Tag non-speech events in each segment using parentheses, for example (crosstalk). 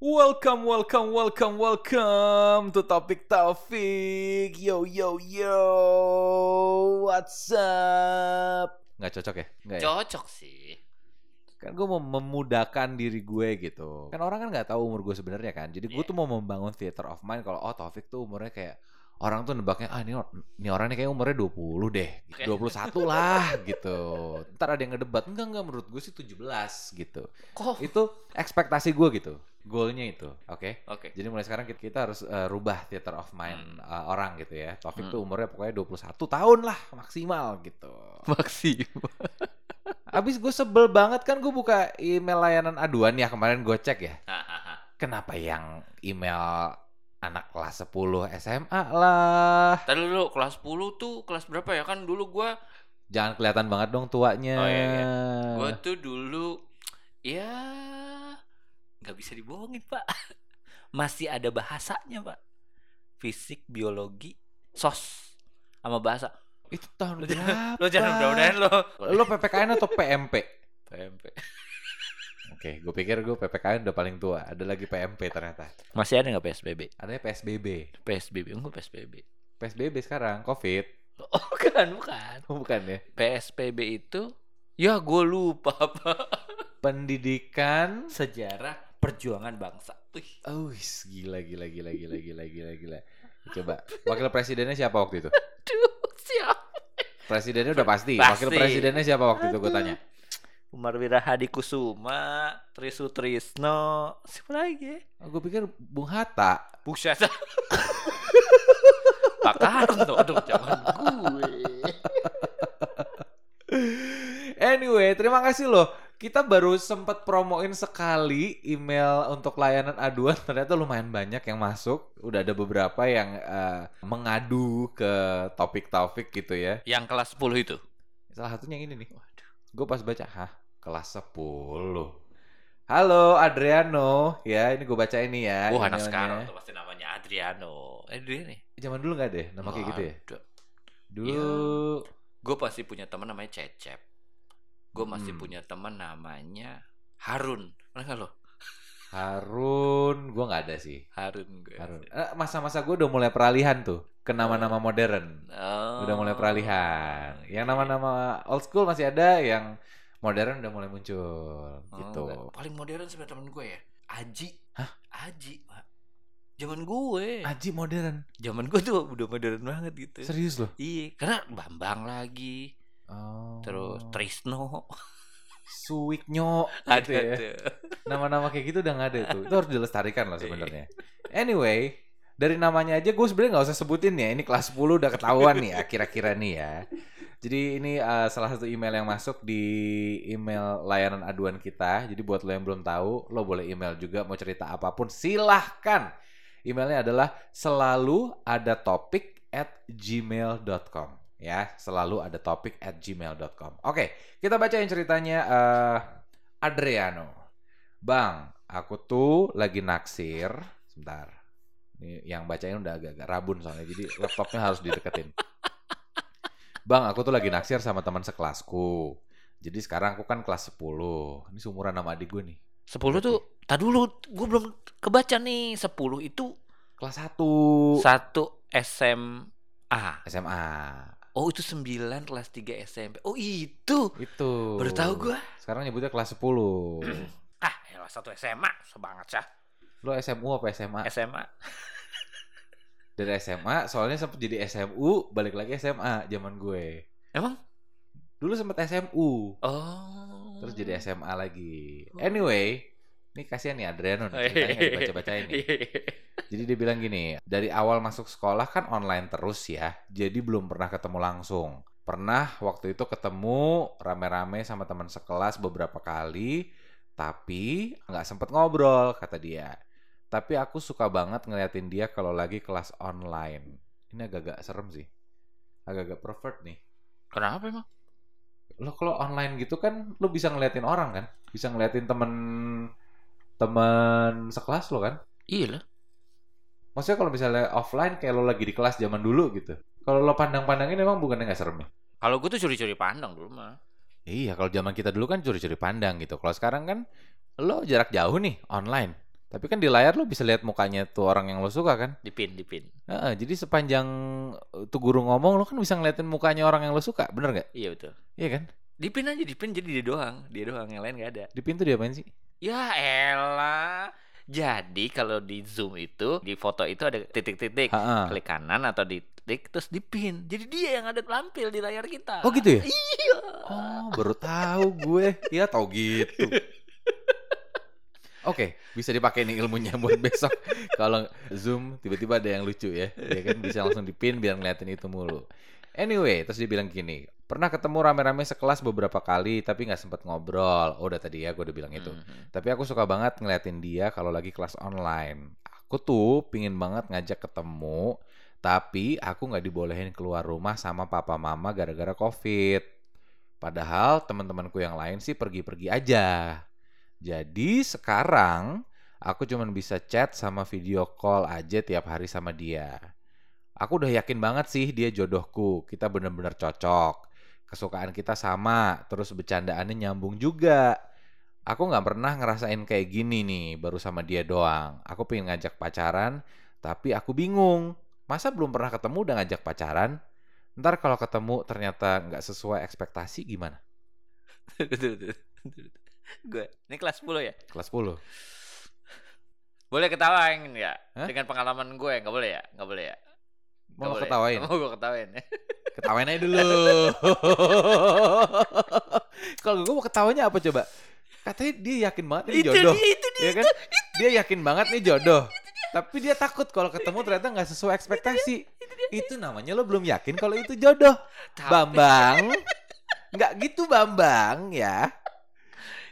Welcome, welcome, welcome, welcome to Topik Taufik. Yo, yo, yo. What's up? Nggak cocok ya? Nggak ya? Cocok sih. Kan gue mau memudahkan diri gue gitu. Kan orang kan nggak tahu umur gue sebenarnya kan. Jadi gue Iya. tuh mau membangun theater of mind kalau oh Taufik tuh umurnya kayak orang tuh nebaknya ah ini, ini orang nih kayak umurnya 20 deh. Oke. (laughs) 21 lah gitu. Ntar ada yang ngedebat. Enggak, enggak menurut gue sih 17 gitu. Kok? Itu ekspektasi gue gitu. Goalnya itu. Oke. Oke. Jadi mulai sekarang kita, kita harus eh, rubah theater of mind eh, orang gitu ya. Taufik Hmm. tuh umurnya pokoknya 21 tahun lah maksimal gitu. (laughs) Maksimal. Abis gue sebel banget kan gue buka email layanan aduan ya kemarin gue cek ya. Kenapa yang email anak kelas 10 SMA lah. Tadi dulu kelas 10 tuh kelas berapa ya? Kan dulu gua Jangan kelihatan banget dong tuanya. Oh, iya, iya. Gua tuh dulu ya nggak bisa dibohongin, Pak. (laughs) Masih ada bahasanya, Pak. Fisik, biologi, sos sama bahasa. Itu tahun Lo berapa? lo jangan mudah-mudahan lo. Lo PPKN atau PMP? PMP. Oke, gue pikir gue PPKN udah paling tua. Ada lagi PMP ternyata. Masih ada nggak PSBB? Adanya PSBB. PSBB enggak PSBB. PSBB sekarang, COVID. Oh, (laughs) bukan, bukan. Oh, bukan ya. PSBB itu ya gue lupa, Pak. Pendidikan. Sejarah perjuangan bangsa. Wih. Oh, gila, gila, gila, gila, gila, gila, gila. Coba, wakil presidennya siapa waktu itu? Aduh, siapa? Presidennya udah pasti. Pasti. Wakil presidennya siapa waktu itu gue tanya? Umar Wirahadi Kusuma, Trisu Trisno, siapa lagi? Oh, gue pikir Bung Hatta. Buset. (laughs) Pak Karno, aduh jangan gue. Anyway, terima kasih loh. Kita baru sempat promoin sekali email untuk layanan aduan. (laughs) Ternyata lumayan banyak yang masuk. Udah ada beberapa yang eh, mengadu ke topik Taufik gitu ya. Yang kelas 10 itu. Salah satunya yang ini nih. Gue pas baca, hah? Kelas 10. Halo Adriano, ya ini gue baca ini ya. Wah, anak emailnya. sekarang tuh pasti namanya Adriano. Eh, dia nih. Zaman dulu nggak deh nama kayak gitu ya? Dulu Gue pasti punya teman namanya Cecep. Gue masih Hmm. punya teman namanya Harun. Mana nggak lo? Harun, gue nggak ada sih. Harun gue. Harun. Eh, Masa-masa gue udah mulai peralihan tuh ke nama-nama modern. Oh. Udah mulai peralihan. Yang nama-nama old school masih ada, yang modern udah mulai muncul Oh, gitu. enggak. Paling modern sebenarnya temen gue ya. Aji. Hah? Aji, Pak. Zaman gue. Aji modern. Zaman gue tuh udah modern banget gitu. Serius loh. Iya, karena Bambang lagi, Oh. terus Trisno Suwiknyo ada gitu ya. tuh. Nama-nama kayak gitu udah nggak ada tuh. Itu harus dilestarikan loh sebenarnya. Anyway, dari namanya aja gue sebenarnya nggak usah sebutin ya. Ini kelas 10 udah ketahuan nih ya (laughs) kira-kira nih ya. Jadi ini uh, salah satu email yang masuk di email layanan aduan kita. Jadi buat lo yang belum tahu, lo boleh email juga mau cerita apa pun silahkan. Emailnya adalah selalu ada topik at gmail.com ya selalu ada topik at gmail.com oke kita bacain ceritanya eh, Adriano. Bang aku tuh lagi naksir sebentar. Ini yang bacain udah agak-agak rabun soalnya jadi laptopnya harus dideketin. Bang aku tuh lagi naksir sama teman sekelasku. Jadi sekarang aku kan kelas 10 ini seumuran sama adik gue nih. 10 tuh, tak dulu, gue belum kebaca nih. 10 itu kelas 1 satu SMA. SMA Oh, itu 9 kelas 3 SMP. Oh, itu. itu Baru tahu gue. sekarang nyebutnya kelas 10 Ah, elah satu SMA, sebanget sah. lo SMU apa SMA SMA. dari SMA soalnya sempet jadi SMU balik lagi SMA zaman gue Emang? dulu sempet SMU Oh. terus jadi SMA lagi anyway ini kasihan nih Adriano nih ceritanya nggak dibaca-bacain nih. Jadi dia bilang gini dari awal masuk sekolah kan online terus ya jadi belum pernah ketemu langsung. Pernah waktu itu ketemu rame-rame sama teman sekelas beberapa kali tapi nggak sempet ngobrol kata dia. Tapi aku suka banget ngeliatin dia kalau lagi kelas online. Ini agak-agak serem sih. Agak-agak pervert nih. Kenapa emang? lo kalau online gitu kan lo bisa ngeliatin orang kan? Bisa ngeliatin temen teman sekelas lo kan Iya lah. maksudnya kalau misalnya offline kayak lo lagi di kelas zaman dulu gitu kalau lo pandang-pandangin emang bukannya nggak serem ya Kalau gue tuh curi-curi pandang dulu mah. Iya, kalau zaman kita dulu kan curi-curi pandang gitu. Kalau sekarang kan lo jarak jauh nih online. Tapi kan di layar lo bisa lihat mukanya tuh orang yang lo suka kan. Dipin, dipin. Heeh, jadi sepanjang eh, tuh guru ngomong lo kan bisa ngeliatin mukanya orang yang lo suka, bener nggak? Iya betul. Iya kan? Dipin aja, dipin jadi dia doang. Dia doang, yang lain nggak ada. Di pintu dia apain sih? Ya elah. Jadi kalau di zoom itu, di foto itu ada titik-titik. Klik kanan atau di titik terus dipin. Jadi dia yang ada tampil di layar kita. Oh gitu ya? Iya. Oh, baru tahu gue. Ya tau gitu. Oke, bisa dipakai nih ilmunya buat besok. Kalau Zoom tiba-tiba ada yang lucu ya. Ya kan bisa langsung dipin biar ngeliatin itu mulu. Anyway, terus dia bilang gini, pernah ketemu rame-rame sekelas beberapa kali tapi nggak sempet ngobrol. Oh, udah tadi ya gue udah bilang itu. Mhm. Tapi aku suka banget ngeliatin dia kalau lagi kelas online. Aku tuh pingin banget ngajak ketemu, tapi aku nggak dibolehin keluar rumah sama papa mama gara-gara covid. Padahal teman-temanku yang lain sih pergi-pergi aja. Jadi sekarang aku cuman bisa chat sama video call aja tiap hari sama dia. Aku udah yakin banget sih dia jodohku. Kita bener-bener cocok. Kesukaan kita sama, terus bercandaannya nyambung juga. Aku nggak pernah ngerasain kayak gini nih, baru sama dia doang. Aku pengen ngajak pacaran, tapi aku bingung. Masa belum pernah ketemu udah ngajak pacaran? Ntar kalau ketemu ternyata nggak sesuai ekspektasi gimana? Gue, ini kelas 10 ya? Kelas 10. Boleh ketawain ya? Hah? Dengan pengalaman gue, nggak boleh ya? Nggak boleh ya? Mau boleh. ketawain? Mau gue ketawain ya? (laughs) Ketawain aja dulu. (laughs) Kalau gue mau ketawanya apa coba? Katanya dia yakin banget itu jodoh. dia, itu dia. ya kan? Dia yakin banget nih jodoh. Tapi dia takut kalau ketemu ternyata nggak sesuai ekspektasi. Itu namanya lo belum yakin kalau itu jodoh. Tapi- Bambang. Nggak gitu Bambang ya.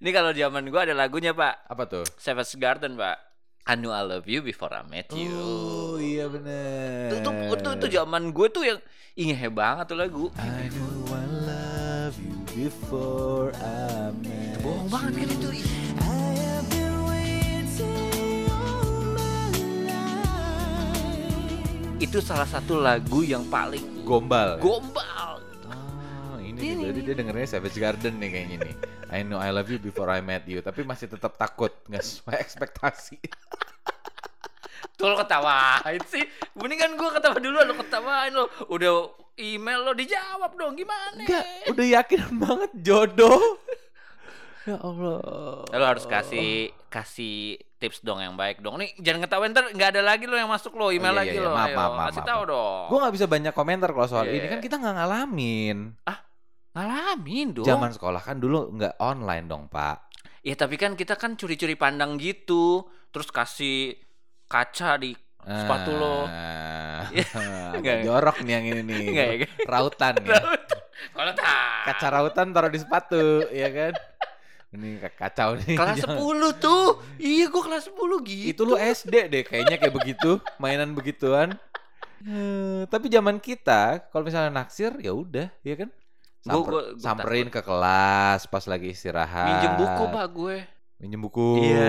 Ini kalau zaman gue ada lagunya pak, Apa tuh? Savage Garden pak. I knew I love you before I met you. Oh iya bener. Itu tuh, itu, itu zaman gue tuh yang ingeh banget tuh lagu. I knew I love you before I met Bohong banget kan itu. you. Itu salah satu lagu yang paling Gombal. gombal. Oh, ini berarti dia dengernya Savage Garden nih kayaknya nih. (laughs) I know I love you before I met you, tapi masih tetap takut nggak sesuai ekspektasi. (laughs) Tuh lo ketawain sih. Mendingan gue ketawa dulu lo ketawain lo. Udah email lo dijawab dong gimana? Enggak, udah yakin banget jodoh. (laughs) Ya Allah. Lo harus kasih kasih tips dong yang baik dong. Nih jangan ketawain ntar nggak ada lagi lo yang masuk lo email iya, lagi iya. lo. Maaf, Ayo, maaf, maaf, kasih maaf, tahu dong. Gue nggak bisa banyak komentar kalau soal Iya. ini kan kita nggak ngalamin. Ngalamin dong. Zaman sekolah kan dulu nggak online dong pak. Ya tapi kan kita kan curi-curi pandang gitu. Terus kasih kaca di sepatu lo. Ah, Iya. (laughs) agak jorok nih yang ini nih. Nggak ya? Rautan ya. Kalau. Kaca rautan taruh di sepatu, ya kan? Ini ka- kacau nih. Kelas Jangan- 10 tuh. Iya gua kelas 10 gitu. Itu lu SD deh kayaknya kayak begitu, mainan begituan. Eh, tapi zaman kita kalau misalnya naksir ya udah, ya kan? Gua- Samper- gua- gua samperin ke kelas pas lagi istirahat. Minjem buku pak gue. Minjem buku. Iya.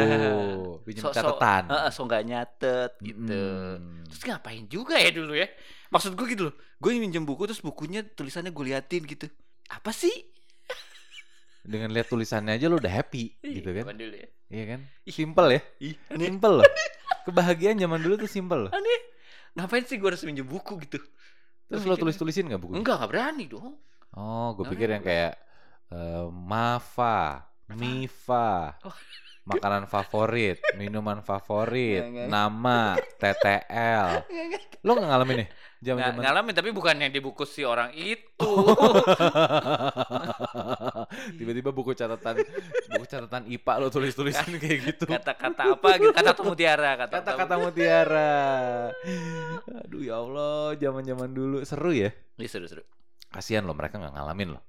Pinjem So- so- catatan. Heeh, so nggak nyatet gitu. Mm. Terus ngapain juga ya dulu ya? Maksud gue gitu loh. Gue minjem buku terus bukunya tulisannya gue liatin gitu. Apa sih? Dengan lihat tulisannya aja lu udah happy gitu kan? Dulu ya. Iya kan? Simple ya? Ih. Simple loh. Kebahagiaan zaman dulu tuh simple loh. Aneh. Ngapain sih gue harus minjem buku gitu? Terus Gua lo tulis-tulisin gak buku? Enggak, enggak berani dong. Oh, gue Nggak pikir yang kayak eh, Mafa, Mifa, Oh. makanan favorit, minuman favorit, Nggak, nggak. nama, TTL. Lo gak ngalamin nih? Nggak, Zaman-zaman ngalamin tapi bukan yang di buku si orang itu. (laughs) tiba-tiba buku catatan buku catatan IPA lo tulis-tulisin kayak gitu. Kata-kata apa gitu? Kata mutiara, kata Kata-kata mutiara. Aduh ya Allah, zaman-zaman dulu seru ya. Iya, seru-seru. Kasihan loh mereka nggak ngalamin loh.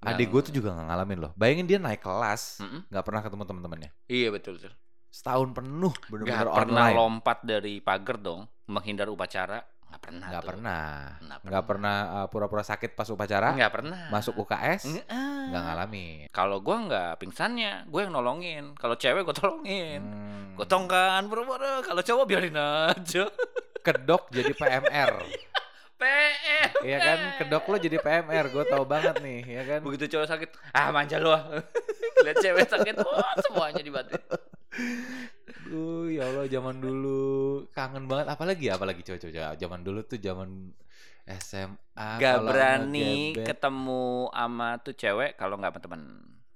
Nggak- Adik gue tuh juga nggak ngalamin loh. Bayangin dia naik kelas, nggak pernah ketemu teman-temannya. Iya, betul, betul. Setahun penuh Gak bener-bener pernah online. lompat dari pagar dong, menghindar upacara. Gak pernah. Nggak pernah. Nggak Nggak pernah uh, pura-pura sakit pas upacara. Nggak pernah. Masuk UKS. Nggak. Nggak ngalamin. Kalau gua nggak pingsannya, gue yang nolongin. Kalau cewek gue tolongin. Hmm. Gotong kan, pura-pura. Kalau cowok biarin aja. Kedok jadi PMR. (laughs) PM. Iya kan? Kedok lo jadi PMR. Gue tahu banget nih, ya kan? Begitu cowok sakit, ah manja ah. (laughs) Lihat cewek sakit, wah semuanya dibantu. Uh, ya Allah zaman dulu kangen banget apalagi ya apalagi coba zaman dulu tuh zaman SMA Gak berani ketemu sama tuh cewek kalau nggak sama temen.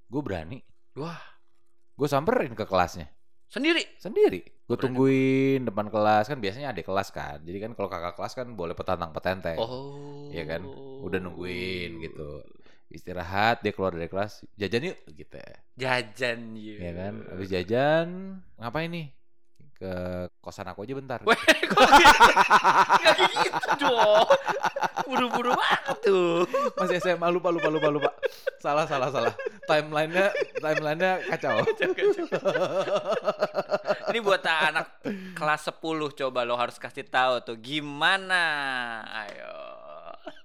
gue berani Wah, gue samperin ke kelasnya sendiri. sendiri gue tungguin depan kelas kan biasanya ada kelas kan jadi kan kalau kakak kelas kan boleh petantang petenteng Oh. Iya kan? Udah nungguin gitu. istirahat dia keluar dari kelas jajan yuk gitu Jajan yuk. ya kan habis jajan ngapain nih ke kosan aku aja bentar Weh, kok gitu? Nggak gitu dong. Buru-buru banget tuh. masih SMA lupa lupa lupa lupa salah salah salah timelinenya timelinenya kacau Ini buat anak kelas 10 coba lo harus kasih tahu tuh gimana. Ayo.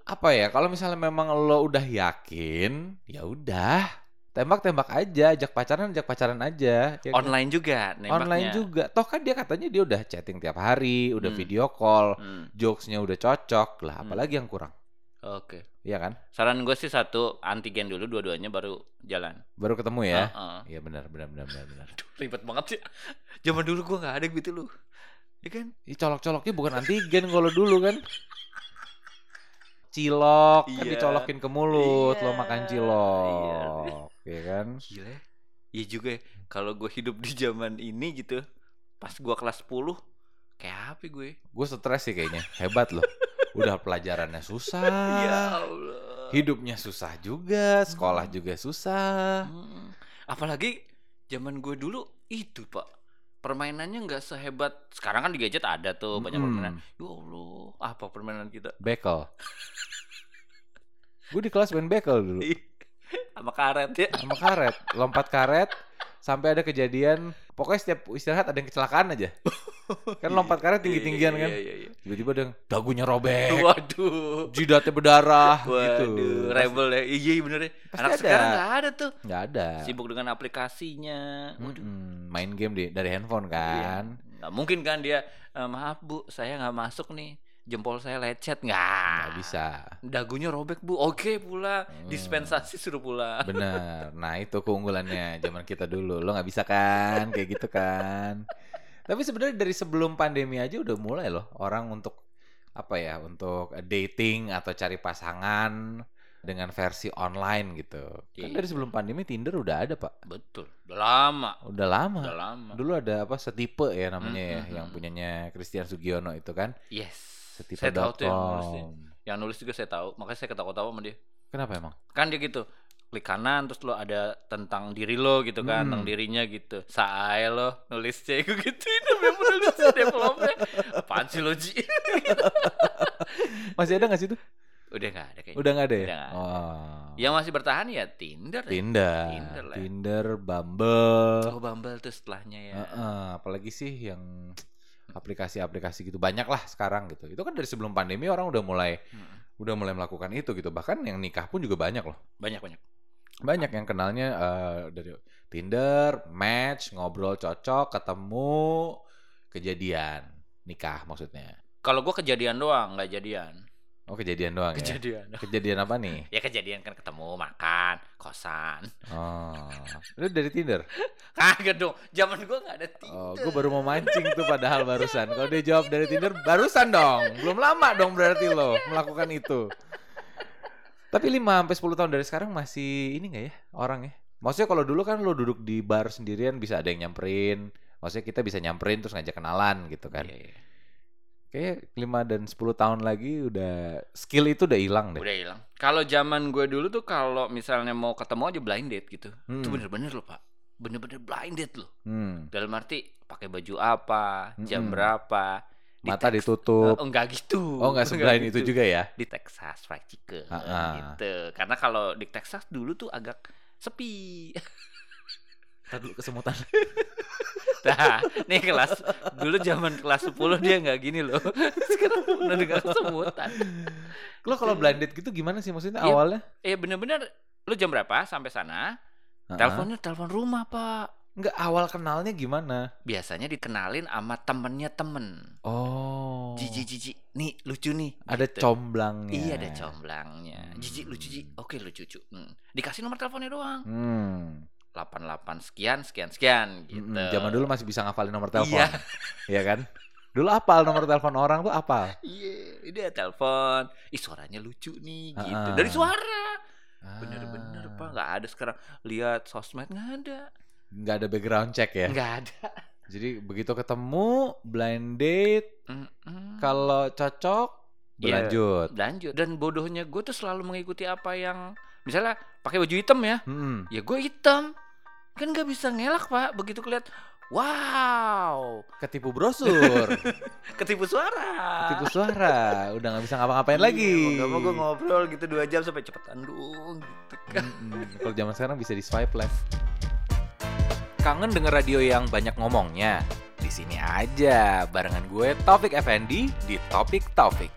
apa ya kalau misalnya memang lo udah yakin ya udah tembak tembak aja ajak pacaran ajak pacaran aja ya kan? Online juga nembaknya. online juga toh kan dia katanya dia udah chatting tiap hari udah Hmm. video call Hmm, jokesnya udah cocok lah Hmm. apalagi yang kurang Oke. Iya kan Saran gue sih satu antigen dulu dua-duanya baru jalan. baru ketemu ya iya benar benar benar benar benar (laughs) Aduh, ribet banget sih. Zaman dulu gua nggak ada gitu loh. Ya kan? Ih, colok-coloknya bukan antigen kalau dulu kan cilok kan Iya. dicolokin ke mulut lo Iya, makan cilok ya kan Gila. Iya juga ya. Kalau gue hidup di zaman ini gitu, pas gua kelas 10 kayak apa gue? gue stres sih kayaknya hebat loh udah pelajarannya susah (laughs) Ya Allah. hidupnya susah juga sekolah juga susah Hmm. Apalagi zaman gue dulu itu pak permainannya nggak sehebat sekarang kan di gadget ada tuh banyak Mm-mm. permainan. Ya Allah, apa permainan kita? bekel gue di kelas main bekel dulu (laughs) Sama karet ya. sama karet lompat karet sampai ada kejadian pokoknya setiap istirahat ada yang kecelakaan aja (laughs) kan lompat karet tinggi tinggian kan Iya, iya, iya. tiba-tiba ada yang dagunya robek Waduh. jidatnya berdarah gitu Waduh, rebel ya. Iya, iya bener ya. Pasti Anak ada. sekarang nggak ada tuh. nggak ada Sibuk dengan aplikasinya. Waduh. Mm-mm, main game di, dari handphone kan Iya. Nggak mungkin kan dia, "Eh, maaf bu, saya nggak masuk nih. Jempol saya lecet. Nggak. nggak bisa Dagunya robek bu. Oke pula. Hmm. Dispensasi suruh pulang. bener nah itu keunggulannya zaman kita dulu lo nggak bisa kan kayak gitu kan tapi sebenarnya dari sebelum pandemi aja udah mulai loh orang untuk apa ya untuk dating atau cari pasangan dengan versi online gitu kan Iya. dari sebelum pandemi Tinder udah ada pak Betul. Udah lama. udah lama Udah lama. dulu ada apa setipe ya namanya ya Mm-mm. yang punyanya Christian Sugiono itu kan Yes. Setipe Saya tahu tuh yang nulis. Yang nulis juga saya tahu. Makanya saya ketawa-tawa sama dia. kenapa emang Kan dia gitu. Klik kanan terus lo ada tentang diri lo gitu kan, Hmm. tentang dirinya gitu. Saai lo nulis cek gitu itu memang nulis developnya. Apaan sih lo Ji? (laughs) masih ada nggak sih tuh Udah nggak ada kayaknya. udah nggak ada ya Udah nggak ada. oh. Yang masih bertahan ya Tinder. ya. Tinder, Tinder lah. Tinder, Bumble, Oh Bumble tuh setelahnya ya. Heeh, apalagi sih yang aplikasi-aplikasi gitu banyak lah sekarang gitu. Itu kan dari sebelum pandemi orang udah mulai Mm-mm. udah mulai melakukan itu gitu. Bahkan yang nikah pun juga banyak loh. Banyak banyak. Banyak yang kenalnya eh, dari Tinder, match, ngobrol cocok, ketemu, kejadian, nikah maksudnya. Kalau gua kejadian doang, nggak jadian. Oh kejadian doang ya. Kejadian. (laughs) Kejadian apa nih? Ya kejadian kan ketemu, makan, kosan. Oh, lu dari Tinder? (laughs) Kagak dong. Zaman gua nggak ada Tinder. Oh, gue baru mau mancing tuh padahal (laughs) barusan. Kalau dia jawab dari Tinder, barusan dong. Belum lama dong berarti lo melakukan itu. Tapi 5 sampai 10 tahun dari sekarang masih ini nggak ya orang ya? Maksudnya kalau dulu kan lo duduk di bar sendirian bisa ada yang nyamperin. Maksudnya kita bisa nyamperin terus ngajak kenalan gitu kan. Iya, iya. Kayak 5 dan 10 tahun lagi udah skill itu udah hilang deh. Udah hilang. Kalau zaman gue dulu tuh kalau misalnya mau ketemu aja blind date gitu. Itu Hmm. bener-bener loh, Pak. Bener-bener blind date loh. Hmm. Dalam arti pakai baju apa, jam Mm-mm. berapa. Di Mata Tex- ditutup. Oh, enggak gitu. Oh nggak sebelain itu juga ya? Di Texas Fried Chicken Ha-ha. gitu. Karena kalau di Texas dulu tuh agak sepi. Dulu kesemutan. (laughs) Nah, nih kelas dulu zaman kelas 10 dia nggak gini loh. (laughs) Sekarang udah dengan sebutan. Lo kalau blind date gitu gimana sih maksudnya Iya. awalnya? Eh bener-bener lu jam berapa sampai sana? Ha-ha. Teleponnya telepon rumah, Pak. Nggak awal kenalnya gimana? Biasanya dikenalin sama temennya temen. Oh. Jiji jiji, nih lucu nih. Ada gitu. comblangnya. Iya ada comblangnya. Jiji lucu Ji. Oke lucu cucu. Hmm. Dikasih nomor teleponnya doang. Hmm. 88 sekian sekian sekian gitu. Mm-mm, Zaman dulu masih bisa ngafalin nomor telepon. Iya. Iya kan? Dulu apal nomor telepon orang tuh apal. Iya, dia telepon. Ih, suaranya lucu nih gitu. Ah. Dari suara. Bener-bener, Ah. Pak. nggak ada sekarang lihat sosmed nggak ada. Nggak ada background check ya. Nggak ada. Jadi begitu ketemu blind date Mm-mm. kalau cocok Iya. berlanjut. lanjut dan bodohnya gue tuh selalu mengikuti apa yang misalnya pakai baju hitam ya Mm-mm. ya gue hitam kan nggak bisa ngelak pak begitu keliat wow Ketipu brosur, (laughs) ketipu suara ketipu suara, udah nggak bisa ngapa-ngapain Iya, lagi. nggak mau gue ngobrol gitu dua jam sampai cepetan dong gitu kan Mm-mm. Kalau zaman sekarang bisa di swipe left. Kangen denger radio yang banyak ngomongnya? Di sini aja barengan gue Taufik Effendi di Topik Taufik.